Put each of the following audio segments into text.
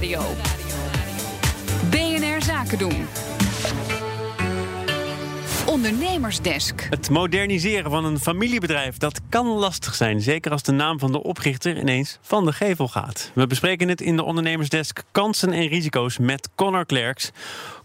Nieuwsradio. BNR Zaken doen. Ondernemersdesk. Het moderniseren van een familiebedrijf, dat kan lastig zijn. Zeker als de naam van de oprichter ineens van de gevel gaat. We bespreken het in de Ondernemersdesk kansen en risico's met Connor Klerks.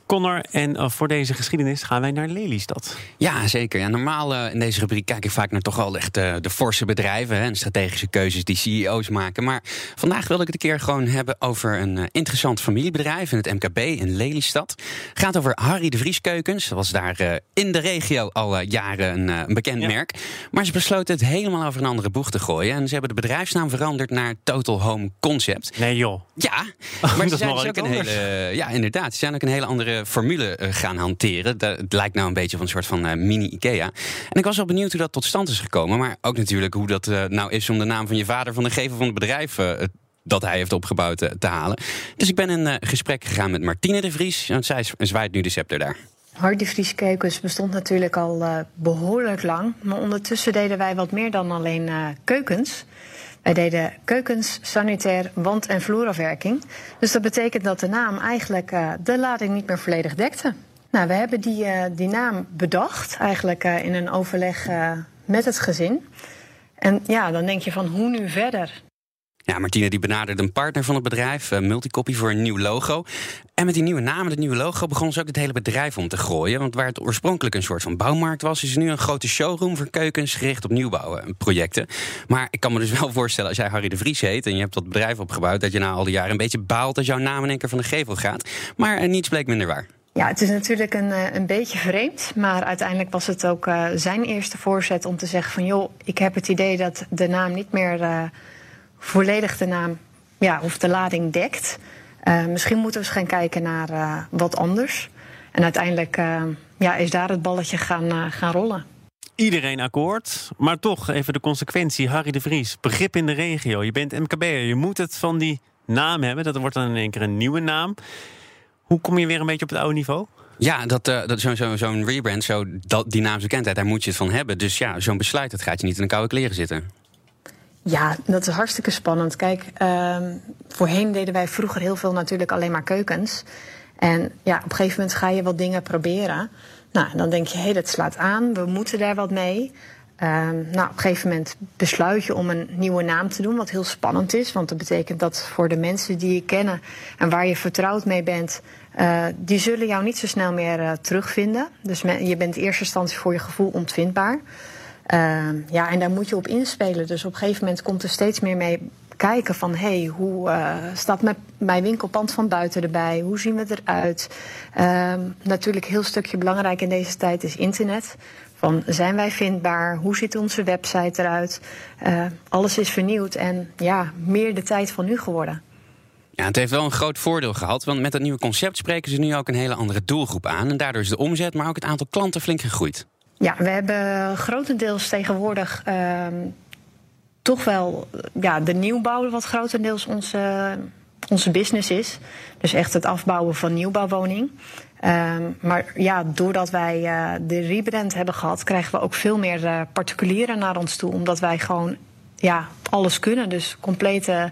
Connor, en uh, voor deze geschiedenis gaan wij naar Lelystad. Ja, zeker. Ja, normaal uh, in deze rubriek kijk ik vaak naar toch wel echt uh, de forse bedrijven hè, en strategische keuzes die CEO's maken. Maar vandaag wil ik het een keer gewoon hebben over een interessant familiebedrijf in het MKB in Lelystad. Het gaat over Harry de Vries Keukens. Dat was daar in de regio al jaren een, een bekend ja. merk. Maar ze besloten het helemaal over een andere boeg te gooien. En ze hebben de bedrijfsnaam veranderd naar Total Home Concept. Nee joh. Ja, maar ze zijn dus ook een hele, ja, inderdaad. Ze zijn ook een hele andere formule gaan hanteren. Dat, het lijkt nou een beetje van een soort van uh, mini-IKEA. En ik was wel benieuwd hoe dat tot stand is gekomen. Maar ook natuurlijk hoe dat uh, nou is om de naam van je vader van de gever van het bedrijf dat hij heeft opgebouwd te halen. Dus ik ben in gesprek gegaan met Martine de Vries. Want zij zwaait nu de scepter daar. Hart de Vries Keukens bestond natuurlijk al behoorlijk lang. Maar ondertussen deden wij wat meer dan alleen keukens. Wij deden keukens, sanitair, wand- en vloerafwerking. Dus dat betekent dat de naam eigenlijk uh, de lading niet meer volledig dekte. Nou, we hebben die, uh, die naam bedacht, eigenlijk uh, in een overleg met het gezin. En ja, dan denk je van hoe nu verder? Ja, Martine die benaderde een partner van het bedrijf, uh, Multicopy, voor een nieuw logo. En met die nieuwe naam en het nieuwe logo begon ze ook het hele bedrijf om te gooien. Want waar het oorspronkelijk een soort van bouwmarkt was, is nu een grote showroom voor keukens gericht op nieuwbouwprojecten. Maar ik kan me dus wel voorstellen, als jij Harry de Vries heet en je hebt dat bedrijf opgebouwd, dat je na al die jaren een beetje baalt dat jouw naam in één keer van de gevel gaat. Maar uh, niets bleek minder waar. Ja, het is natuurlijk een, een beetje vreemd. Maar uiteindelijk was het ook zijn eerste voorzet om te zeggen van joh, ik heb het idee dat de naam niet meer volledig de naam ja, of de lading dekt. Uh, misschien moeten we eens gaan kijken naar uh, wat anders. En uiteindelijk uh, ja, is daar het balletje gaan, gaan rollen. Iedereen akkoord, maar toch even de consequentie. Harry de Vries, begrip in de regio. Je bent MKB'er, je moet het van die naam hebben. Dat wordt dan in één keer een nieuwe naam. Hoe kom je weer een beetje op het oude niveau? Ja, dat, uh, dat, zo'n zo, zo rebrand, zo, dat, die naamsbekendheid, daar moet je het van hebben. Dus ja, zo'n besluit, dat gaat je niet in een koude kleren zitten. Ja, dat is hartstikke spannend. Kijk, uh, voorheen deden wij vroeger heel veel natuurlijk alleen maar keukens. En ja, op een gegeven moment ga je wat dingen proberen. Nou, dan denk je, hé, hey, dat slaat aan, we moeten daar wat mee. Uh, nou, op een gegeven moment besluit je om een nieuwe naam te doen, wat heel spannend is. Want dat betekent dat voor de mensen die je kennen en waar je vertrouwd mee bent, uh, die zullen jou niet zo snel meer uh, terugvinden. Dus je bent in eerste instantie voor je gevoel ontvindbaar. Uh, ja, en daar moet je op inspelen. Dus op een gegeven moment komt er steeds meer mee kijken van... hé, hey, hoe uh, staat mijn, winkelpand van buiten erbij? Hoe zien we eruit? Natuurlijk een heel stukje belangrijk in deze tijd is internet. Van, zijn wij vindbaar? Hoe ziet onze website eruit? Uh, alles is vernieuwd en ja, meer de tijd van nu geworden. Ja, het heeft wel een groot voordeel gehad, want met dat nieuwe concept spreken ze nu ook een hele andere doelgroep aan. En daardoor is de omzet, maar ook het aantal klanten flink gegroeid. Ja, we hebben grotendeels tegenwoordig uh, toch wel ja, de nieuwbouw, wat grotendeels onze, onze business is. Dus echt het afbouwen van nieuwbouwwoning. Um, maar ja, doordat wij uh, de rebrand hebben gehad, krijgen we ook veel meer uh, particulieren naar ons toe. Omdat wij gewoon ja, alles kunnen. Dus complete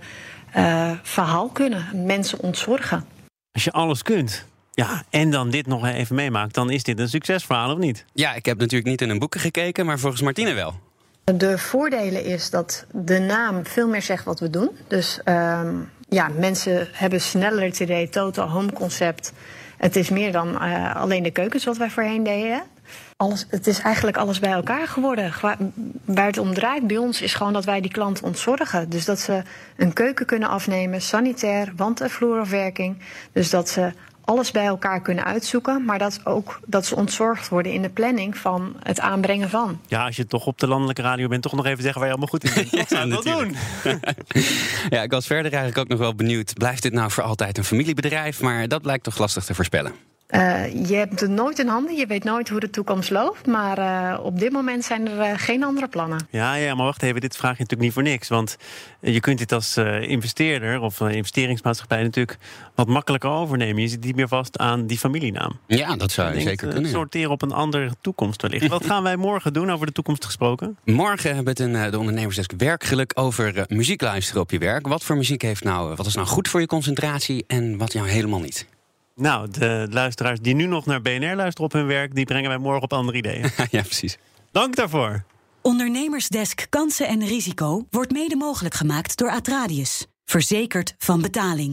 uh, verhaal kunnen. Mensen ontzorgen. Als je alles kunt, ja, en dan dit nog even meemaakt, dan is dit een succesverhaal of niet? Ja, ik heb natuurlijk niet in een boeken gekeken, maar volgens Martine wel. De voordelen is dat de naam veel meer zegt wat we doen. Dus um, ja, mensen hebben sneller het idee, total home concept. Het is meer dan uh, alleen de keukens wat wij voorheen deden. Alles, het is eigenlijk alles bij elkaar geworden. Waar het om draait bij ons is gewoon dat wij die klant ontzorgen. Dus dat ze een keuken kunnen afnemen, sanitair, wand- en vloerafwerking. Dus dat ze alles bij elkaar kunnen uitzoeken, maar dat ook dat ze ontzorgd worden in de planning van het aanbrengen van. Ja, als je toch op de landelijke radio bent, toch nog even zeggen waar je allemaal goed in bent. Dat zou ja, wel doen. ja, ik was verder eigenlijk ook nog wel benieuwd. Blijft dit nou voor altijd een familiebedrijf? Maar dat blijkt toch lastig te voorspellen. Uh, je hebt het nooit in handen, je weet nooit hoe de toekomst loopt. Maar uh, op dit moment zijn er uh, geen andere plannen. Ja, ja, maar wacht even, dit vraag je natuurlijk niet voor niks. Want je kunt dit als investeerder of investeringsmaatschappij natuurlijk wat makkelijker overnemen. Je zit niet meer vast aan die familienaam. Ja, dat zou je zeker kunnen. Sorteren op een andere toekomst wellicht. wat gaan wij morgen doen over de toekomst gesproken? Morgen hebben we het in de ondernemersdesk werkelijk over muziek luisteren op je werk. Wat voor muziek heeft nou, wat is nou goed voor je concentratie en wat jou helemaal niet? Nou, de luisteraars die nu nog naar BNR luisteren op hun werk, die brengen wij morgen op andere ideeën. ja, precies. Dank daarvoor. Ondernemersdesk Kansen en Risico wordt mede mogelijk gemaakt door Atradius. Verzekerd van betaling.